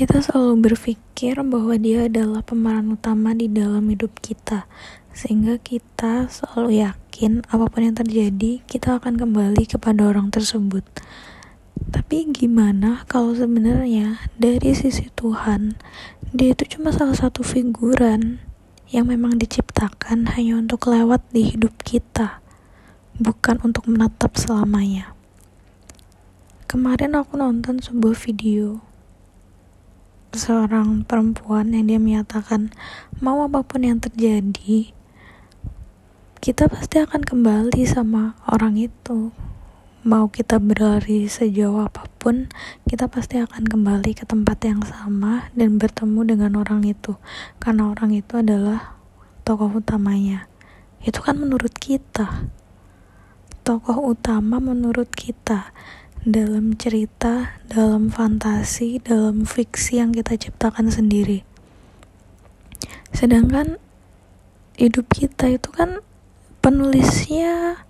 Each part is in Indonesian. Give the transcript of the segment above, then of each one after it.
kita selalu berpikir bahwa dia adalah pemeran utama di dalam hidup kita. Sehingga kita selalu yakin apa pun yang terjadi kita akan kembali kepada orang tersebut. Tapi gimana kalau sebenarnya dari sisi Tuhan dia itu cuma salah satu figuran yang memang diciptakan hanya untuk lewat di hidup kita bukan untuk menatap selamanya. Kemarin aku nonton sebuah video seorang perempuan yang dia menyatakan mau apa pun yang terjadi kita pasti akan kembali sama orang itu. Mau kita berlari sejauh apa pun kita pasti akan kembali ke tempat yang sama dan bertemu dengan orang itu karena orang itu adalah tokoh utamanya. Itu kan menurut kita. Tokoh utama menurut kita dalam cerita, dalam fantasi, dalam fiksi yang kita ciptakan sendiri. Sedangkan hidup kita itu kan penulisnya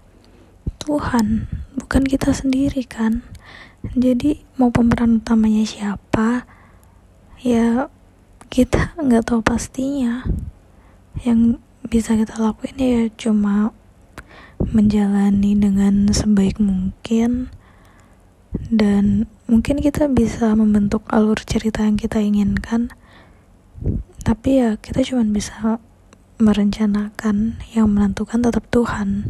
Tuhan, bukan kita sendiri kan. Jadi mau pemeran utamanya siapa, ya kita nggak tahu pastinya. Yang bisa kita lakuin ya cuma menjalani dengan sebaik mungkin dan mungkin kita bisa membentuk alur cerita yang kita inginkan. Tapi ya kita cuma bisa merencanakan yang menentukan tetap Tuhan